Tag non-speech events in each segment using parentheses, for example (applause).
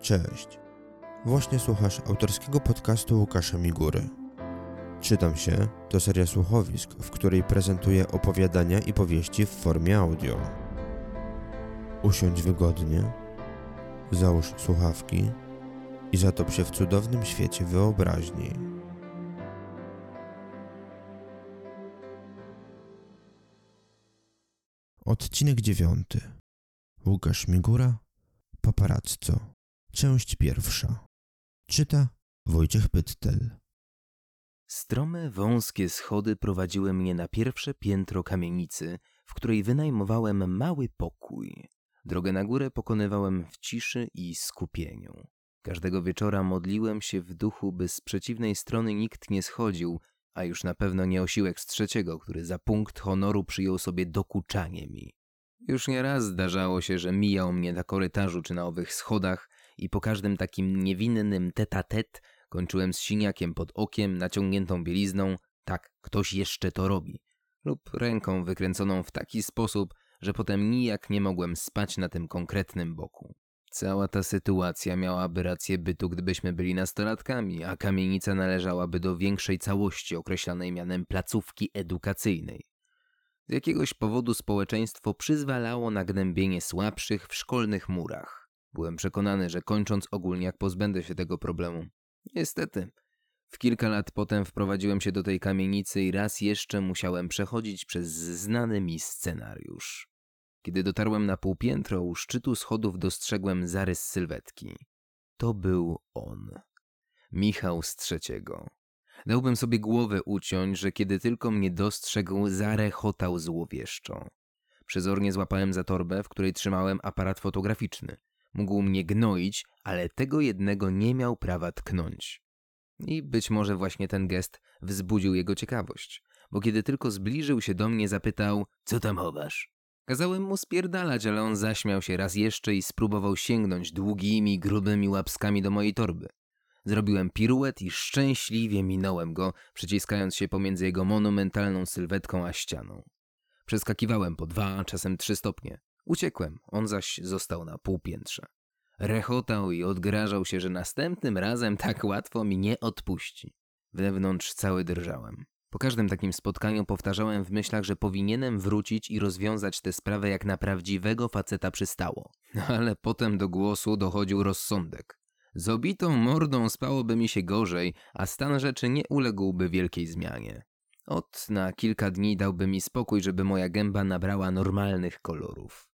Cześć. Właśnie słuchasz autorskiego podcastu Łukasza Migury. Czytam się to seria słuchowisk, w której prezentuję opowiadania i powieści w formie audio. Usiądź wygodnie, załóż słuchawki i zatop się w cudownym świecie wyobraźni. Odcinek dziewiąty. Łukasz Migura, Paparazzo. Część pierwsza. Czyta Wojciech Pyttel. Strome, wąskie schody prowadziły mnie na pierwsze piętro kamienicy, w której wynajmowałem mały pokój. Drogę na górę pokonywałem w ciszy i skupieniu. Każdego wieczora modliłem się w duchu, by z przeciwnej strony nikt nie schodził, a już na pewno nie osiłek z trzeciego, który za punkt honoru przyjął sobie dokuczanie mi. Już nieraz zdarzało się, że mijał mnie na korytarzu czy na owych schodach i po każdym takim niewinnym tet kończyłem z siniakiem pod okiem, naciągniętą bielizną, tak, ktoś jeszcze to robi, lub ręką wykręconą w taki sposób, że potem nijak nie mogłem spać na tym konkretnym boku. Cała ta sytuacja miałaby rację bytu, gdybyśmy byli nastolatkami, a kamienica należałaby do większej całości określanej mianem placówki edukacyjnej. Z jakiegoś powodu społeczeństwo przyzwalało na gnębienie słabszych w szkolnych murach. Byłem przekonany, że kończąc ogólniak pozbędę się tego problemu. Niestety. W kilka lat potem wprowadziłem się do tej kamienicy i raz jeszcze musiałem przechodzić przez znany mi scenariusz. Kiedy dotarłem na półpiętro, u szczytu schodów dostrzegłem zarys sylwetki. To był on. Michał z trzeciego. Dałbym sobie głowę uciąć, że kiedy tylko mnie dostrzegł, zarechotał złowieszczo. Przezornie złapałem za torbę, w której trzymałem aparat fotograficzny. Mógł mnie gnoić, ale tego jednego nie miał prawa tknąć. I być może właśnie ten gest wzbudził jego ciekawość, bo kiedy tylko zbliżył się do mnie, zapytał: Co tam chowasz? Kazałem mu spierdalać, ale on zaśmiał się raz jeszcze i spróbował sięgnąć długimi, grubymi łapskami do mojej torby. Zrobiłem piruet i szczęśliwie minąłem go, przyciskając się pomiędzy jego monumentalną sylwetką a ścianą. Przeskakiwałem po dwa, czasem trzy stopnie. Uciekłem, on zaś został na półpiętrze. Rechotał i odgrażał się, że następnym razem tak łatwo mi nie odpuści. Wewnątrz cały drżałem. Po każdym takim spotkaniu powtarzałem w myślach, że powinienem wrócić i rozwiązać tę sprawę jak na prawdziwego faceta przystało. Ale potem do głosu dochodził rozsądek. Z obitą mordą spałoby mi się gorzej, a stan rzeczy nie uległby wielkiej zmianie. Ot na kilka dni dałby mi spokój, żeby moja gęba nabrała normalnych kolorów.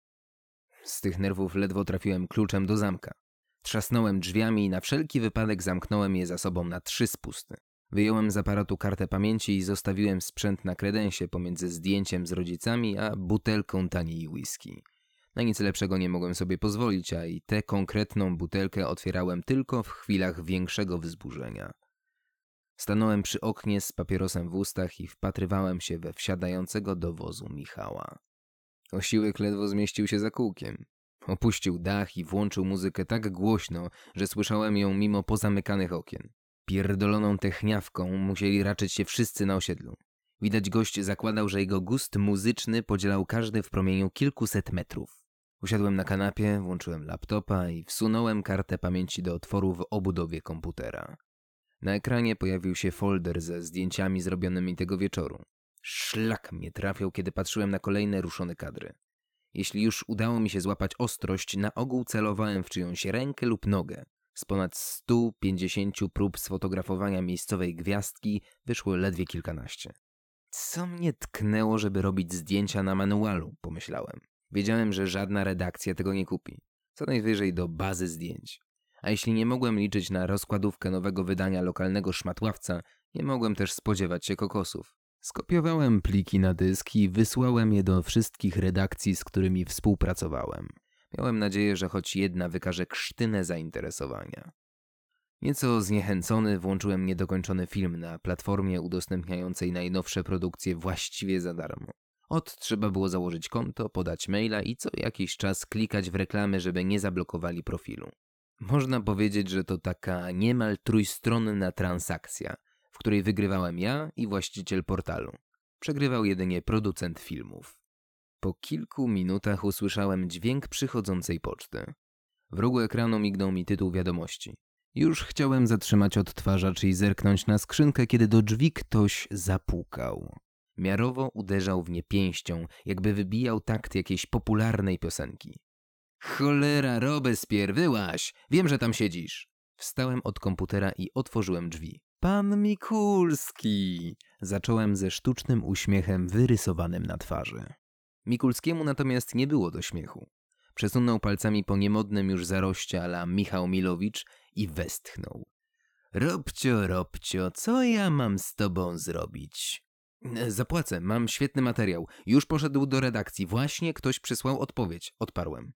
Z tych nerwów ledwo trafiłem kluczem do zamka. Trzasnąłem drzwiami i na wszelki wypadek zamknąłem je za sobą na trzy spusty. Wyjąłem z aparatu kartę pamięci i zostawiłem sprzęt na kredensie pomiędzy zdjęciem z rodzicami a butelką taniej whisky. Na nic lepszego nie mogłem sobie pozwolić, a i tę konkretną butelkę otwierałem tylko w chwilach większego wzburzenia. Stanąłem przy oknie z papierosem w ustach i wpatrywałem się we wsiadającego do wozu Michała. Osiłek ledwo zmieścił się za kółkiem. Opuścił dach i włączył muzykę tak głośno, że słyszałem ją mimo pozamykanych okien. Pierdoloną techniawką musieli raczyć się wszyscy na osiedlu. Widać gość zakładał, że jego gust muzyczny podzielał każdy w promieniu kilkuset metrów. Usiadłem na kanapie, włączyłem laptopa i wsunąłem kartę pamięci do otworu w obudowie komputera. Na ekranie pojawił się folder ze zdjęciami zrobionymi tego wieczoru. Szlak mnie trafiał, kiedy patrzyłem na kolejne ruszone kadry. Jeśli już udało mi się złapać ostrość, na ogół celowałem w czyjąś rękę lub nogę. Z ponad 150 prób sfotografowania miejscowej gwiazdki wyszło ledwie kilkanaście. Co mnie tknęło, żeby robić zdjęcia na manualu, pomyślałem. Wiedziałem, że żadna redakcja tego nie kupi. Co najwyżej do bazy zdjęć. A jeśli nie mogłem liczyć na rozkładówkę nowego wydania lokalnego szmatławca, nie mogłem też spodziewać się kokosów. Skopiowałem pliki na dysk i wysłałem je do wszystkich redakcji, z którymi współpracowałem. Miałem nadzieję, że choć jedna wykaże krztynę zainteresowania. Nieco zniechęcony włączyłem niedokończony film na platformie udostępniającej najnowsze produkcje właściwie za darmo. Od trzeba było założyć konto, podać maila i co jakiś czas klikać w reklamy, żeby nie zablokowali profilu. Można powiedzieć, że to taka niemal trójstronna transakcja, w której wygrywałem ja i właściciel portalu. Przegrywał jedynie producent filmów. Po kilku minutach usłyszałem dźwięk przychodzącej poczty. W rogu ekranu mignął mi tytuł wiadomości. Już chciałem zatrzymać odtwarzacz i zerknąć na skrzynkę, kiedy do drzwi ktoś zapukał. Miarowo uderzał w nie pięścią, jakby wybijał takt jakiejś popularnej piosenki. Cholera, Robespier, wyłaś! Wiem, że tam siedzisz. Wstałem od komputera i otworzyłem drzwi. Pan Mikulski! Zacząłem ze sztucznym uśmiechem wyrysowanym na twarzy. Mikulskiemu natomiast nie było do śmiechu. Przesunął palcami po niemodnym już zaroście ala Michał Milowicz i westchnął. Robcio, Robcio, co ja mam z tobą zrobić? E, Zapłacę, mam świetny materiał. Już poszedł do redakcji. Właśnie ktoś przysłał odpowiedź. Odparłem.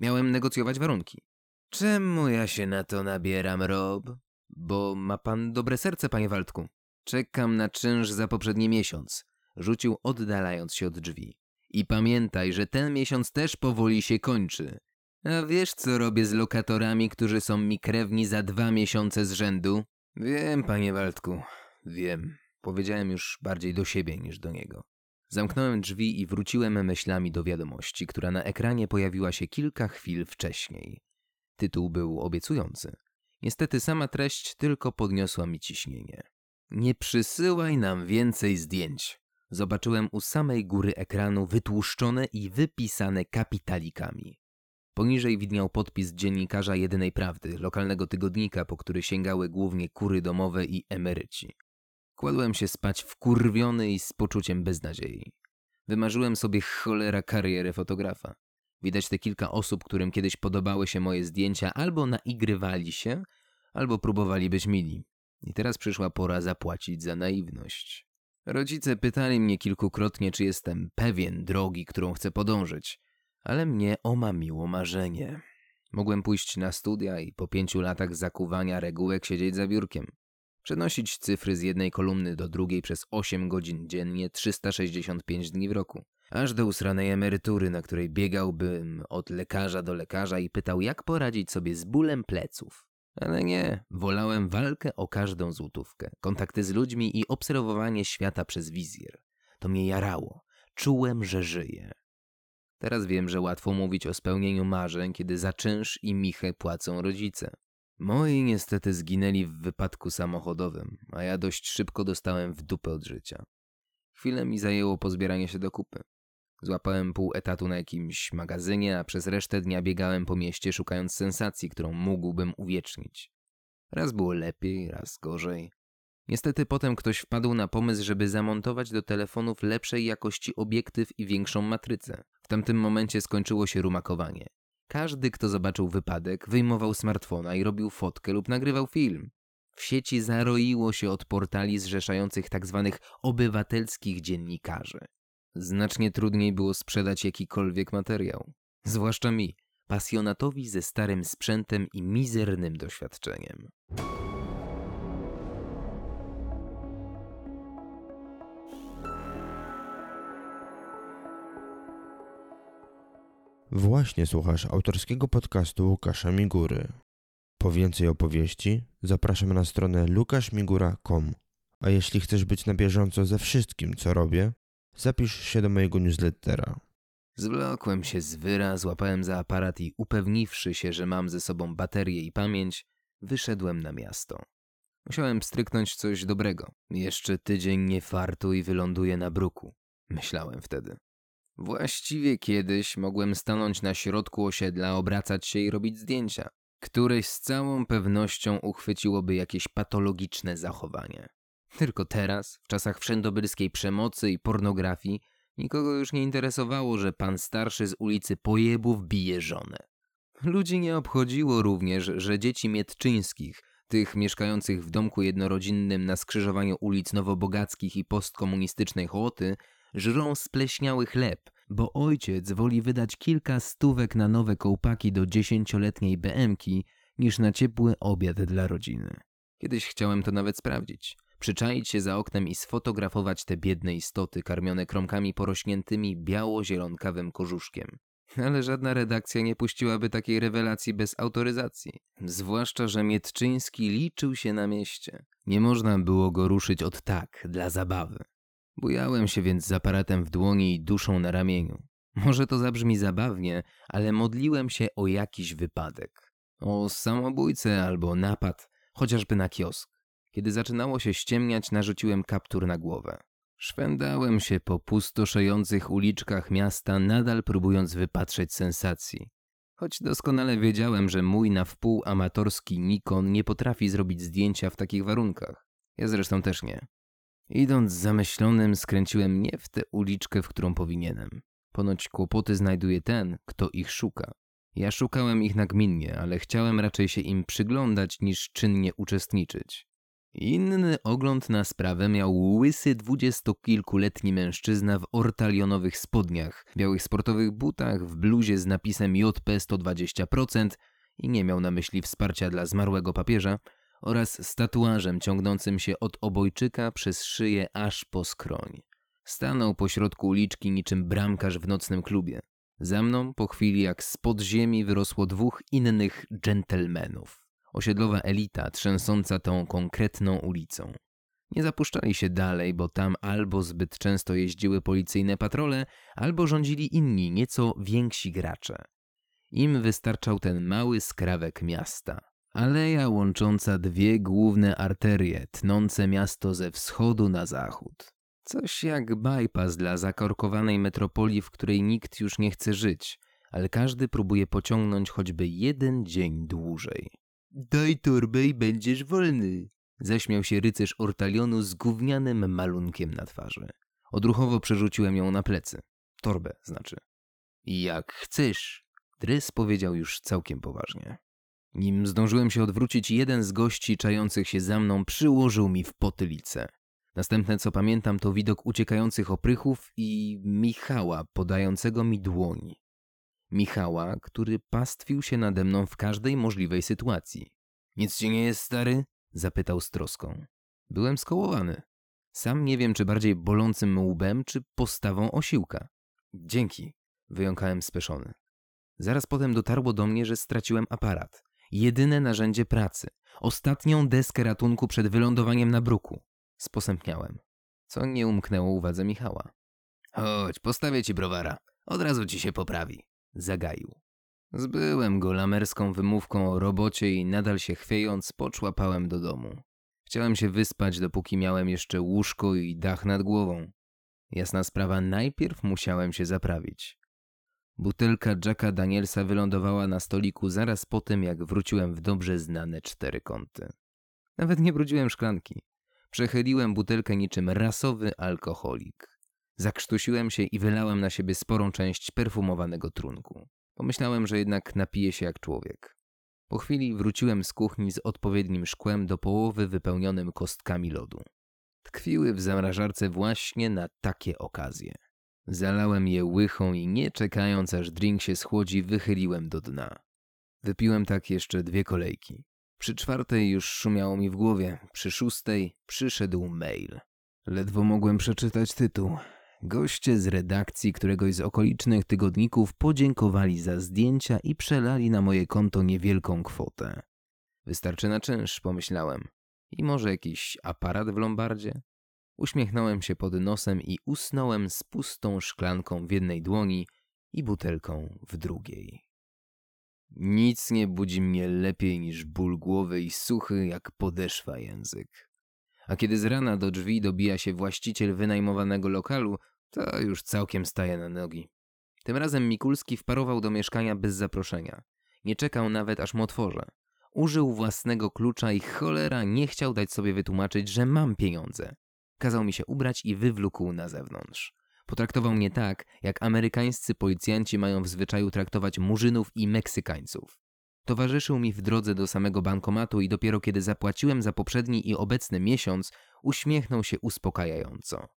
Miałem negocjować warunki. Czemu ja się na to nabieram, Rob? Bo ma pan dobre serce, panie Waldku. Czekam na czynsz za poprzedni miesiąc. Rzucił oddalając się od drzwi. I pamiętaj, że ten miesiąc też powoli się kończy. A wiesz, co robię z lokatorami, którzy są mi krewni za dwa miesiące z rzędu? Wiem, panie Waldku, wiem. Powiedziałem już bardziej do siebie niż do niego. Zamknąłem drzwi i wróciłem myślami do wiadomości, która na ekranie pojawiła się kilka chwil wcześniej. Tytuł był obiecujący. Niestety sama treść tylko podniosła mi ciśnienie. Nie przysyłaj nam więcej zdjęć. Zobaczyłem u samej góry ekranu wytłuszczone i wypisane kapitalikami. Poniżej widniał podpis dziennikarza Jedynej Prawdy, lokalnego tygodnika, po który sięgały głównie kury domowe i emeryci. Kładłem się spać wkurwiony i z poczuciem beznadziei. Wymarzyłem sobie cholera karierę fotografa. Widać te kilka osób, którym kiedyś podobały się moje zdjęcia, albo naigrywali się, albo próbowali być mili. I teraz przyszła pora zapłacić za naiwność. Rodzice pytali mnie kilkukrotnie, czy jestem pewien drogi, którą chcę podążyć, ale mnie omamiło marzenie. Mogłem pójść na studia i po pięciu latach zakuwania regułek siedzieć za biurkiem. Przenosić cyfry z jednej kolumny do drugiej przez 8 godzin dziennie, 365 dni w roku. Aż do usranej emerytury, na której biegałbym od lekarza do lekarza i pytał, jak poradzić sobie z bólem pleców. Ale nie, wolałem walkę o każdą złotówkę, kontakty z ludźmi i obserwowanie świata przez wizjer. To mnie jarało. Czułem, że żyję. Teraz wiem, że łatwo mówić o spełnieniu marzeń, kiedy za czynsz i michę płacą rodzice. Moi niestety zginęli w wypadku samochodowym, a ja dość szybko dostałem w dupę od życia. Chwilę mi zajęło pozbieranie się do kupy. Złapałem pół etatu na jakimś magazynie, a przez resztę dnia biegałem po mieście szukając sensacji, którą mógłbym uwiecznić. Raz było lepiej, raz gorzej. Niestety potem ktoś wpadł na pomysł, żeby zamontować do telefonów lepszej jakości obiektyw i większą matrycę. W tamtym momencie skończyło się rumakowanie. Każdy, kto zobaczył wypadek, wyjmował smartfona i robił fotkę lub nagrywał film. W sieci zaroiło się od portali zrzeszających tzw. obywatelskich dziennikarzy. Znacznie trudniej było sprzedać jakikolwiek materiał. Zwłaszcza mi, pasjonatowi ze starym sprzętem i mizernym doświadczeniem. Właśnie słuchasz autorskiego podcastu Łukasza Migury. Po więcej opowieści zapraszam na stronę lukaszmigura.com. A jeśli chcesz być na bieżąco ze wszystkim, co robię, zapisz się do mojego newslettera. Zwlokłem się z wyra, złapałem za aparat i upewniwszy się, że mam ze sobą baterię i pamięć, wyszedłem na miasto. Musiałem stryknąć coś dobrego. Jeszcze tydzień nie fartu i wyląduję na bruku. Myślałem wtedy. Właściwie kiedyś mogłem stanąć na środku osiedla, obracać się i robić zdjęcia. Któreś z całą pewnością uchwyciłoby jakieś patologiczne zachowanie. Tylko teraz, w czasach wszędobylskiej przemocy i pornografii, nikogo już nie interesowało, że pan starszy z ulicy Pojebów bije żonę. Ludzi nie obchodziło również, że dzieci Mietczyńskich, tych mieszkających w domku jednorodzinnym na skrzyżowaniu ulic Nowobogackich i postkomunistycznej Hołoty, żrą spleśniały chleb, bo ojciec woli wydać kilka stówek na nowe kołpaki do dziesięcioletniej BM-ki niż na ciepły obiad dla rodziny. Kiedyś chciałem to nawet sprawdzić. Przyczaić się za oknem i sfotografować te biedne istoty karmione kromkami porośniętymi biało-zielonkawym korzuszkiem. Ale żadna redakcja nie puściłaby takiej rewelacji bez autoryzacji. Zwłaszcza, że Mietczyński liczył się na mieście. Nie można było go ruszyć od tak, dla zabawy. Bujałem się więc z aparatem w dłoni i duszą na ramieniu. Może to zabrzmi zabawnie, ale modliłem się o jakiś wypadek. O samobójcę albo napad, chociażby na kiosk. Kiedy zaczynało się ściemniać, narzuciłem kaptur na głowę. Szwendałem się po pustoszejących uliczkach miasta, nadal próbując wypatrzeć sensacji. Choć doskonale wiedziałem, że mój na wpół amatorski Nikon nie potrafi zrobić zdjęcia w takich warunkach. Ja zresztą też nie. Idąc zamyślonym, skręciłem nie w tę uliczkę, w którą powinienem. Ponoć kłopoty znajduje ten, kto ich szuka. Ja szukałem ich nagminnie, ale chciałem raczej się im przyglądać niż czynnie uczestniczyć. Inny ogląd na sprawę miał łysy dwudziestokilkuletni mężczyzna w ortalionowych spodniach, białych sportowych butach, w bluzie z napisem JP 120% i nie miał na myśli wsparcia dla zmarłego papieża, oraz z tatuażem ciągnącym się od obojczyka przez szyję aż po skroń. Stanął pośrodku uliczki niczym bramkarz w nocnym klubie. Za mną po chwili jak z podziemi wyrosło dwóch innych dżentelmenów. Osiedlowa elita trzęsąca tą konkretną ulicą. Nie zapuszczali się dalej, bo tam albo zbyt często jeździły policyjne patrole, albo rządzili inni, nieco więksi gracze. Im wystarczał ten mały skrawek miasta. Aleja łącząca dwie główne arterie, tnące miasto ze wschodu na zachód. Coś jak bypass dla zakorkowanej metropolii, w której nikt już nie chce żyć, ale każdy próbuje pociągnąć choćby jeden dzień dłużej. Daj torbę i będziesz wolny, zaśmiał się rycerz ortalionu z gównianym malunkiem na twarzy. Odruchowo przerzuciłem ją na plecy. Torbę, znaczy. Jak chcesz, Drys powiedział już całkiem poważnie. Nim zdążyłem się odwrócić, jeden z gości czających się za mną przyłożył mi w potylicę. Następne co pamiętam to widok uciekających oprychów i Michała podającego mi dłoń. Michała, który pastwił się nade mną w każdej możliwej sytuacji. Nic ci nie jest, stary? zapytał z troską. Byłem skołowany. Sam nie wiem, czy bardziej bolącym łbem, czy postawą osiłka. Dzięki, wyjąkałem speszony. Zaraz potem dotarło do mnie, że straciłem aparat. Jedyne narzędzie pracy. Ostatnią deskę ratunku przed wylądowaniem na bruku. Sposępniałem, co nie umknęło uwadze Michała. Chodź, postawię ci browara. Od razu ci się poprawi. Zagaił. Zbyłem go lamerską wymówką o robocie i nadal się chwiejąc poczłapałem do domu. Chciałem się wyspać, dopóki miałem jeszcze łóżko i dach nad głową. Jasna sprawa, najpierw musiałem się zaprawić. Butelka Jacka Danielsa wylądowała na stoliku zaraz po tym, jak wróciłem w dobrze znane cztery kąty. Nawet nie brudziłem szklanki. Przechyliłem butelkę niczym rasowy alkoholik. Zakrztusiłem się i wylałem na siebie sporą część perfumowanego trunku. Pomyślałem, że jednak napiję się jak człowiek. Po chwili wróciłem z kuchni z odpowiednim szkłem do połowy wypełnionym kostkami lodu. Tkwiły w zamrażarce właśnie na takie okazje. Zalałem je łychą i nie czekając aż drink się schłodzi, wychyliłem do dna. Wypiłem tak jeszcze dwie kolejki. Przy czwartej już szumiało mi w głowie, przy szóstej przyszedł mail. Ledwo mogłem przeczytać tytuł. Goście z redakcji któregoś z okolicznych tygodników podziękowali za zdjęcia i przelali na moje konto niewielką kwotę. Wystarczy na czynsz, pomyślałem. I może jakiś aparat w lombardzie? Uśmiechnąłem się pod nosem i usnąłem z pustą szklanką w jednej dłoni i butelką w drugiej. Nic nie budzi mnie lepiej niż ból głowy i suchy jak podeszwa język. A kiedy z rana do drzwi dobija się właściciel wynajmowanego lokalu, to już całkiem staje na nogi. Tym razem Mikulski wparował do mieszkania bez zaproszenia. Nie czekał nawet aż mu otworzę. Użył własnego klucza i cholera nie chciał dać sobie wytłumaczyć, że mam pieniądze. Kazał mi się ubrać i wywlókł na zewnątrz. Potraktował mnie tak, jak amerykańscy policjanci mają w zwyczaju traktować murzynów i Meksykańców. Towarzyszył mi w drodze do samego bankomatu i dopiero kiedy zapłaciłem za poprzedni i obecny miesiąc, uśmiechnął się uspokajająco.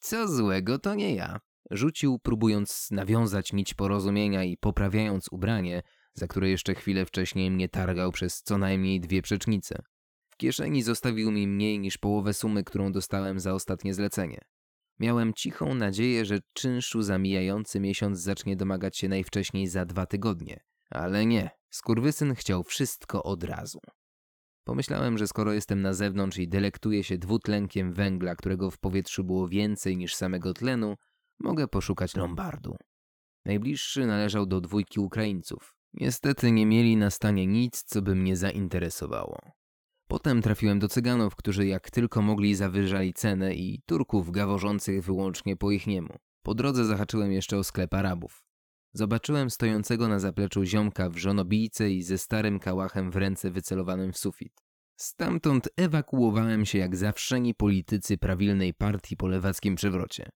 Co złego, to nie ja. Rzucił, próbując nawiązać nić porozumienia i poprawiając ubranie, za które jeszcze chwilę wcześniej mnie targał przez co najmniej dwie przecznice kieszeni zostawił mi mniej niż połowę sumy, którą dostałem za ostatnie zlecenie. Miałem cichą nadzieję, że czynszu za mijający miesiąc zacznie domagać się najwcześniej za dwa tygodnie. Ale nie, skurwysyn chciał wszystko od razu. Pomyślałem, że skoro jestem na zewnątrz i delektuję się dwutlenkiem węgla, którego w powietrzu było więcej niż samego tlenu, mogę poszukać lombardu. Najbliższy należał do dwójki Ukraińców. Niestety nie mieli na stanie nic, co by mnie zainteresowało. Potem trafiłem do Cyganów, którzy jak tylko mogli zawyżali cenę i Turków gaworzących wyłącznie po ich niemu. Po drodze zahaczyłem jeszcze o sklep Arabów. Zobaczyłem stojącego na zapleczu ziomka w żonobijce i ze starym kałachem w ręce wycelowanym w sufit. Stamtąd ewakuowałem się jak zawszeni politycy prawilnej partii po lewackim przewrocie.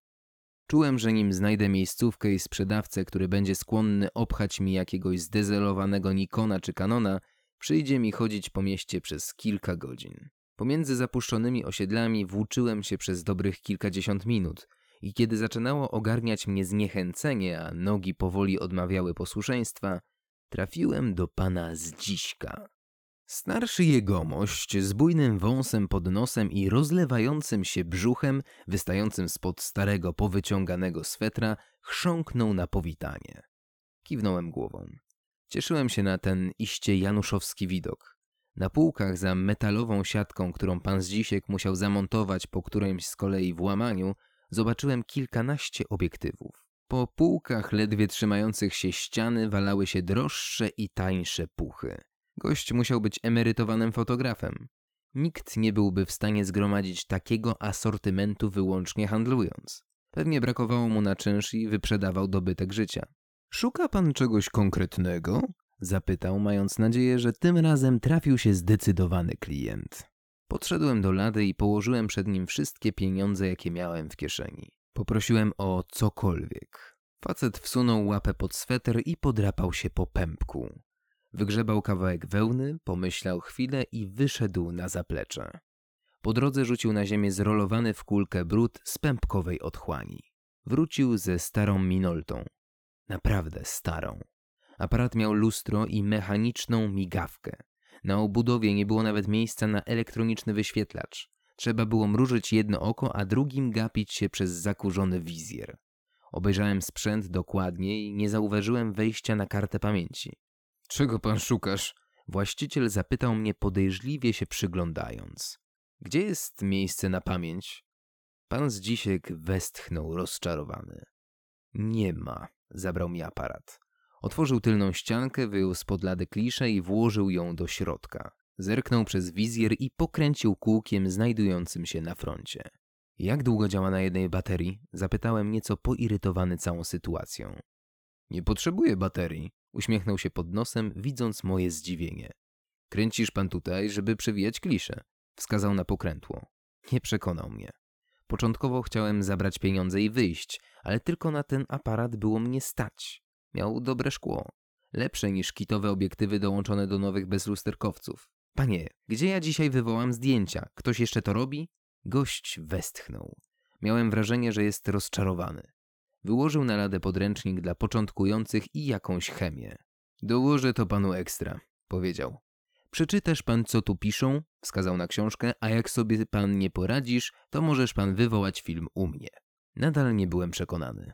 Czułem, że nim znajdę miejscówkę i sprzedawcę, który będzie skłonny obchać mi jakiegoś zdezelowanego Nikona czy Canona, przyjdzie mi chodzić po mieście przez kilka godzin. Pomiędzy zapuszczonymi osiedlami włóczyłem się przez dobrych kilkadziesiąt minut i kiedy zaczynało ogarniać mnie zniechęcenie, a nogi powoli odmawiały posłuszeństwa, trafiłem do pana Zdziśka. Starszy jegomość z bujnym wąsem pod nosem i rozlewającym się brzuchem, wystającym spod starego, powyciąganego swetra, chrząknął na powitanie. Kiwnąłem głową. Cieszyłem się na ten iście januszowski widok. Na półkach za metalową siatką, którą pan Zdzisiek musiał zamontować po którymś z kolei włamaniu, zobaczyłem kilkanaście obiektywów. Po półkach ledwie trzymających się ściany walały się droższe i tańsze puchy. Gość musiał być emerytowanym fotografem. Nikt nie byłby w stanie zgromadzić takiego asortymentu wyłącznie handlując. Pewnie brakowało mu na czynsz i wyprzedawał dobytek życia. Szuka pan czegoś konkretnego? Zapytał, mając nadzieję, że tym razem trafił się zdecydowany klient. Podszedłem do lady i położyłem przed nim wszystkie pieniądze, jakie miałem w kieszeni. Poprosiłem o cokolwiek. Facet wsunął łapę pod sweter i podrapał się po pępku. Wygrzebał kawałek wełny, pomyślał chwilę i wyszedł na zaplecze. Po drodze rzucił na ziemię zrolowany w kulkę brud z pępkowej otchłani. Wrócił ze starą minoltą. Naprawdę starą. Aparat miał lustro i mechaniczną migawkę. Na obudowie nie było nawet miejsca na elektroniczny wyświetlacz. Trzeba było mrużyć jedno oko, a drugim gapić się przez zakurzony wizjer. Obejrzałem sprzęt dokładnie i nie zauważyłem wejścia na kartę pamięci. Czego pan szukasz? Właściciel zapytał mnie podejrzliwie się przyglądając. Gdzie jest miejsce na pamięć? Pan Zdzisiek westchnął rozczarowany. Nie ma, zabrał mi aparat. Otworzył tylną ściankę, wyjął spod lady kliszę i włożył ją do środka. Zerknął przez wizjer i pokręcił kółkiem znajdującym się na froncie. Jak długo działa na jednej baterii? Zapytałem nieco poirytowany całą sytuacją. Nie potrzebuję baterii, uśmiechnął się pod nosem, widząc moje zdziwienie. Kręcisz pan tutaj, żeby przewijać kliszę. Wskazał na pokrętło. Nie przekonał mnie. Początkowo chciałem zabrać pieniądze i wyjść, ale tylko na ten aparat było mnie stać. Miał dobre szkło. Lepsze niż kitowe obiektywy dołączone do nowych bezlusterkowców. Panie, gdzie ja dzisiaj wywołam zdjęcia? Ktoś jeszcze to robi? Gość westchnął. Miałem wrażenie, że jest rozczarowany. Wyłożył na ladę podręcznik dla początkujących i jakąś chemię. Dołożę to panu ekstra, powiedział. Przeczytasz pan, co tu piszą, wskazał na książkę, a jak sobie pan nie poradzisz, to możesz pan wywołać film u mnie. Nadal nie byłem przekonany.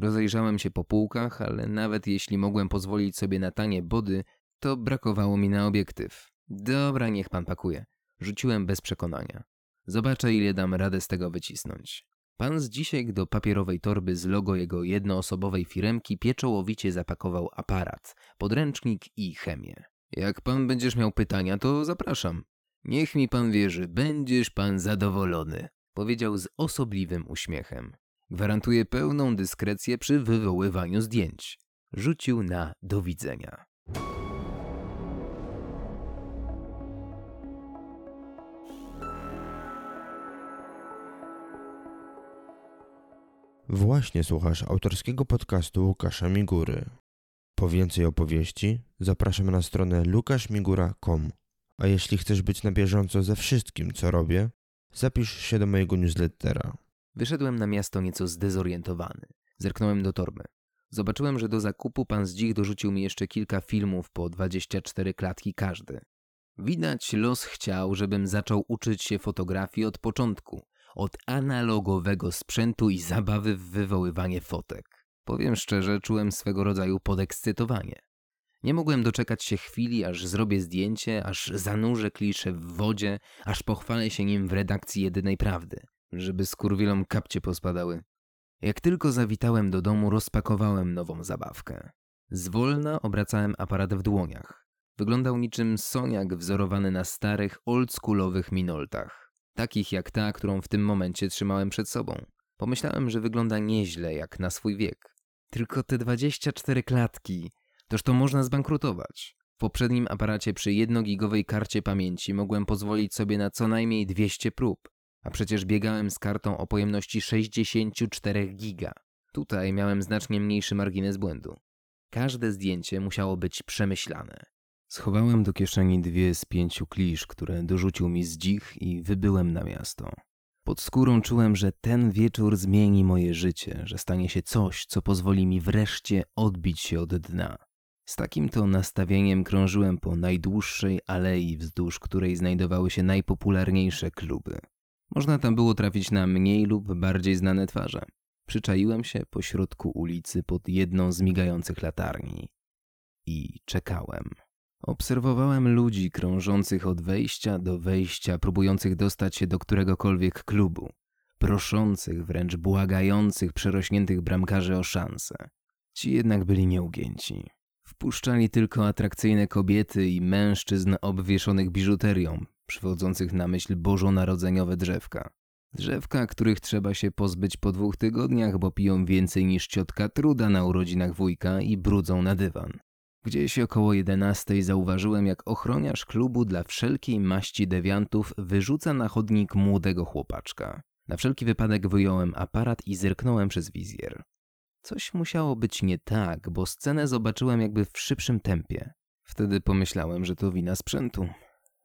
Rozejrzałem się po półkach, ale nawet jeśli mogłem pozwolić sobie na tanie body, to brakowało mi na obiektyw. Dobra, niech pan pakuje. Rzuciłem bez przekonania. Zobaczę, ile dam radę z tego wycisnąć. Pan z dzisiaj do papierowej torby z logo jego jednoosobowej firemki pieczołowicie zapakował aparat, podręcznik i chemię. Jak pan będziesz miał pytania, to zapraszam. Niech mi pan wierzy, będziesz pan zadowolony, powiedział z osobliwym uśmiechem. Gwarantuję pełną dyskrecję przy wywoływaniu zdjęć. Rzucił na do widzenia. Właśnie słuchasz autorskiego podcastu Łukasza Migury. Po więcej opowieści zapraszam na stronę lukaszmigura.com. A jeśli chcesz być na bieżąco ze wszystkim, co robię, zapisz się do mojego newslettera. Wyszedłem na miasto nieco zdezorientowany. Zerknąłem do torby. Zobaczyłem, że do zakupu pan Zdzik dorzucił mi jeszcze kilka filmów po 24 klatki każdy. Widać los chciał, żebym zaczął uczyć się fotografii od początku, od analogowego sprzętu i zabawy w wywoływanie fotek. Powiem szczerze, czułem swego rodzaju podekscytowanie. Nie mogłem doczekać się chwili, aż zrobię zdjęcie, aż zanurzę kliszę w wodzie, aż pochwalę się nim w redakcji Jedynej Prawdy żeby skurwielom kapcie pospadały. Jak tylko zawitałem do domu, rozpakowałem nową zabawkę. Zwolna obracałem aparat w dłoniach. Wyglądał niczym soniak wzorowany na starych, oldschoolowych minoltach. Takich jak ta, którą w tym momencie trzymałem przed sobą. Pomyślałem, że wygląda nieźle jak na swój wiek. Tylko te 24 klatki, toż to można zbankrutować. W poprzednim aparacie przy jednogigowej karcie pamięci mogłem pozwolić sobie na co najmniej 200 prób, a przecież biegałem z kartą o pojemności 64 giga. Tutaj miałem znacznie mniejszy margines błędu. Każde zdjęcie musiało być przemyślane. Schowałem do kieszeni dwie z pięciu klisz, które dorzucił mi zdzik i wybyłem na miasto. Pod skórą czułem, że ten wieczór zmieni moje życie, że stanie się coś, co pozwoli mi wreszcie odbić się od dna. Z takim to nastawieniem krążyłem po najdłuższej alei, wzdłuż której znajdowały się najpopularniejsze kluby. Można tam było trafić na mniej lub bardziej znane twarze. Przyczaiłem się po środku ulicy pod jedną z migających latarni i czekałem. Obserwowałem ludzi krążących od wejścia do wejścia, próbujących dostać się do któregokolwiek klubu, proszących, wręcz błagających przerośniętych bramkarzy o szansę. Ci jednak byli nieugięci. Wpuszczali tylko atrakcyjne kobiety i mężczyzn obwieszonych biżuterią, przywodzących na myśl bożonarodzeniowe drzewka. Drzewka, których trzeba się pozbyć po dwóch tygodniach, bo piją więcej niż ciotka truda na urodzinach wujka i brudzą na dywan. Gdzieś około jedenastej zauważyłem, jak ochroniarz klubu dla wszelkiej maści dewiantów wyrzuca na chodnik młodego chłopaczka. Na wszelki wypadek wyjąłem aparat i zerknąłem przez wizjer. Coś musiało być nie tak, bo scenę zobaczyłem jakby w szybszym tempie. Wtedy pomyślałem, że to wina sprzętu.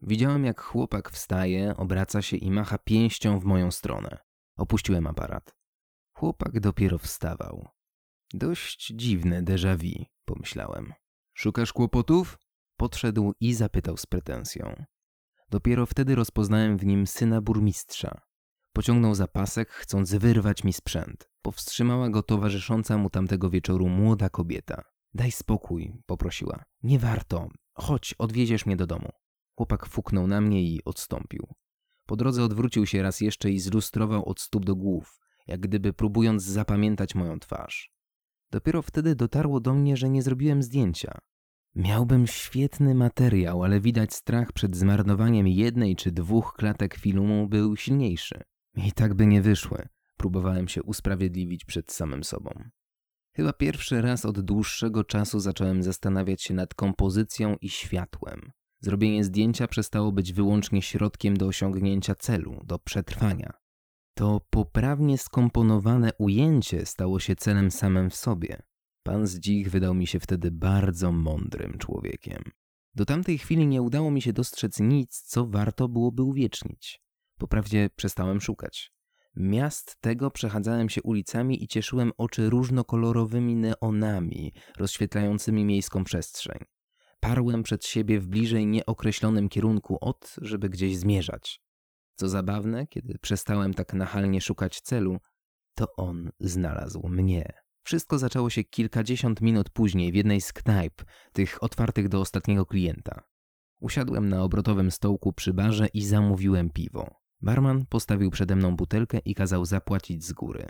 Widziałem, jak chłopak wstaje, obraca się i macha pięścią w moją stronę. Opuściłem aparat. Chłopak dopiero wstawał. Dość dziwne déjà vu, pomyślałem. Szukasz kłopotów? Podszedł i zapytał z pretensją. Dopiero wtedy rozpoznałem w nim syna burmistrza. Pociągnął za pasek, chcąc wyrwać mi sprzęt. Powstrzymała go towarzysząca mu tamtego wieczoru młoda kobieta. Daj spokój, poprosiła. Nie warto. Chodź, odwieziesz mnie do domu. Chłopak fuknął na mnie i odstąpił. Po drodze odwrócił się raz jeszcze i zlustrował od stóp do głów, jak gdyby próbując zapamiętać moją twarz. Dopiero wtedy dotarło do mnie, że nie zrobiłem zdjęcia. Miałbym świetny materiał, ale widać strach przed zmarnowaniem jednej czy dwóch klatek filmu był silniejszy. I tak by nie wyszły. Próbowałem się usprawiedliwić przed samym sobą. Chyba pierwszy raz od dłuższego czasu zacząłem zastanawiać się nad kompozycją i światłem. Zrobienie zdjęcia przestało być wyłącznie środkiem do osiągnięcia celu, do przetrwania. To poprawnie skomponowane ujęcie stało się celem samym w sobie. Pan Zdzich wydał mi się wtedy bardzo mądrym człowiekiem. Do tamtej chwili nie udało mi się dostrzec nic, co warto byłoby uwiecznić. Poprawdzie przestałem szukać. Miast tego przechadzałem się ulicami i cieszyłem oczy różnokolorowymi neonami, rozświetlającymi miejską przestrzeń. Parłem przed siebie w bliżej nieokreślonym kierunku od, żeby gdzieś zmierzać. Co zabawne, kiedy przestałem tak nachalnie szukać celu, to on znalazł mnie. Wszystko zaczęło się kilkadziesiąt minut później w jednej z knajp, tych otwartych do ostatniego klienta. Usiadłem na obrotowym stołku przy barze i zamówiłem piwo. Barman postawił przede mną butelkę i kazał zapłacić z góry.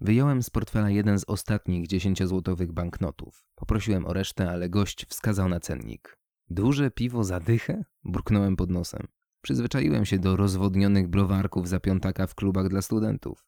Wyjąłem z portfela jeden z ostatnich dziesięciozłotowych banknotów. Poprosiłem o resztę, ale gość wskazał na cennik. Duże piwo za dychę? Burknąłem pod nosem. Przyzwyczaiłem się do rozwodnionych browarków za piątaka w klubach dla studentów.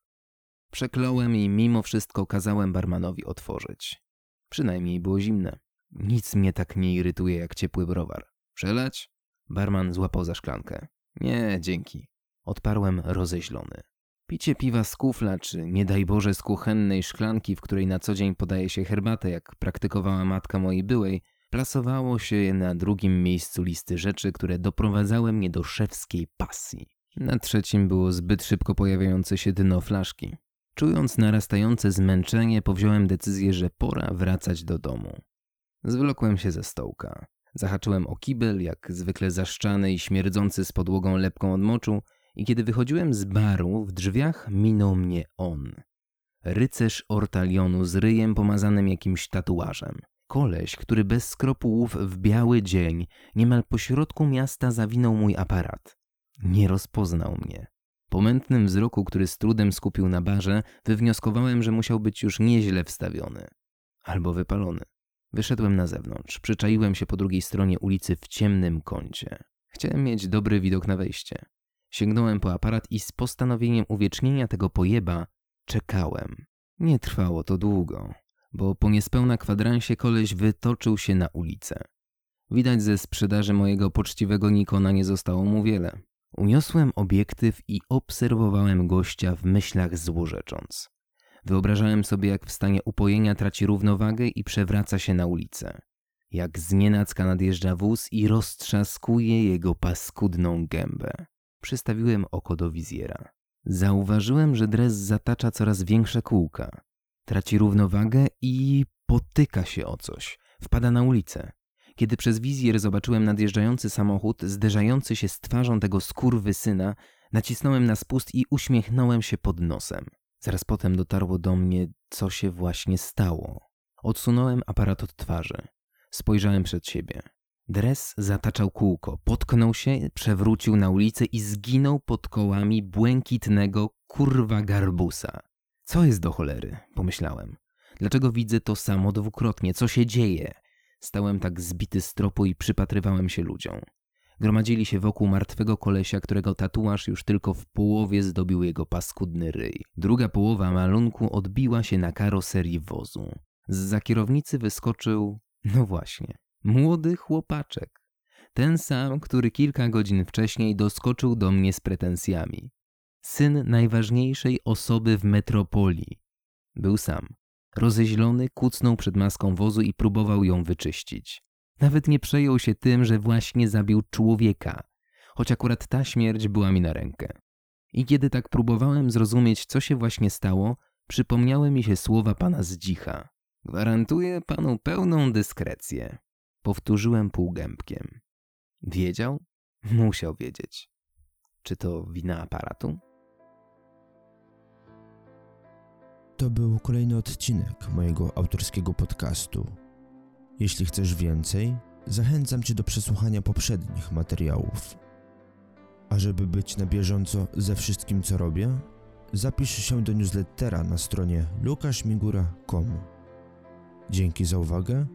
Przekląłem i mimo wszystko kazałem barmanowi otworzyć. Przynajmniej było zimne. Nic mnie tak nie irytuje jak ciepły browar. Przelać? Barman złapał za szklankę. Nie, dzięki. Odparłem rozeźlony. Picie piwa z kufla, czy nie daj Boże z kuchennej szklanki, w której na co dzień podaje się herbatę, jak praktykowała matka mojej byłej, plasowało się na drugim miejscu listy rzeczy, które doprowadzały mnie do szewskiej pasji. Na trzecim było zbyt szybko pojawiające się dno flaszki. Czując narastające zmęczenie, powziąłem decyzję, że pora wracać do domu. Zwlokłem się ze stołka. Zahaczyłem o kibel, jak zwykle zaszczany i śmierdzący z podłogą lepką od moczu, i kiedy wychodziłem z baru, w drzwiach minął mnie on. Rycerz ortalionu z ryjem pomazanym jakimś tatuażem. Koleś, który bez skropułów w biały dzień niemal pośrodku miasta zawinął mój aparat. Nie rozpoznał mnie. Po mętnym wzroku, który z trudem skupił na barze, wywnioskowałem, że musiał być już nieźle wstawiony. Albo wypalony. Wyszedłem na zewnątrz, przyczaiłem się po drugiej stronie ulicy w ciemnym kącie. Chciałem mieć dobry widok na wejście. Sięgnąłem po aparat i z postanowieniem uwiecznienia tego pojeba czekałem. Nie trwało to długo, bo po niespełna kwadransie koleś wytoczył się na ulicę. Widać ze sprzedaży mojego poczciwego Nikona nie zostało mu wiele. Uniosłem obiektyw i obserwowałem gościa w myślach złorzecząc. Wyobrażałem sobie, jak w stanie upojenia traci równowagę i przewraca się na ulicę. Jak znienacka nadjeżdża wóz i roztrzaskuje jego paskudną gębę. Przystawiłem oko do wizjera. Zauważyłem, że dres zatacza coraz większe kółka. Traci równowagę i potyka się o coś. Wpada na ulicę. Kiedy przez wizjer zobaczyłem nadjeżdżający samochód, zderzający się z twarzą tego syna, nacisnąłem na spust i uśmiechnąłem się pod nosem. Zaraz potem dotarło do mnie, co się właśnie stało. Odsunąłem aparat od twarzy. Spojrzałem przed siebie. Dres zataczał kółko, potknął się, przewrócił na ulicę i zginął pod kołami błękitnego kurwa garbusa. Co jest do cholery? Pomyślałem. Dlaczego widzę to samo dwukrotnie? Co się dzieje? Stałem tak zbity z tropu i przypatrywałem się ludziom. Gromadzili się wokół martwego kolesia, którego tatuaż już tylko w połowie zdobił jego paskudny ryj. Druga połowa malunku odbiła się na karoserii wozu. Z za kierownicy wyskoczył, no właśnie, młody chłopaczek. Ten sam, który kilka godzin wcześniej doskoczył do mnie z pretensjami. Syn najważniejszej osoby w metropolii. Był sam. Rozeźlony kucnął przed maską wozu i próbował ją wyczyścić. Nawet nie przejął się tym, że właśnie zabił człowieka, choć akurat ta śmierć była mi na rękę. I kiedy tak próbowałem zrozumieć, co się właśnie stało, przypomniały mi się słowa pana Zdzicha. Gwarantuję panu pełną dyskrecję. Powtórzyłem półgębkiem. Wiedział? (laughs) Musiał wiedzieć. Czy to wina aparatu? To był kolejny odcinek mojego autorskiego podcastu. Jeśli chcesz więcej, zachęcam Cię do przesłuchania poprzednich materiałów. A żeby być na bieżąco ze wszystkim, co robię, zapisz się do newslettera na stronie lukaszmigura.com. Dzięki za uwagę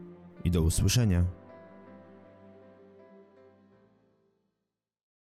i do usłyszenia.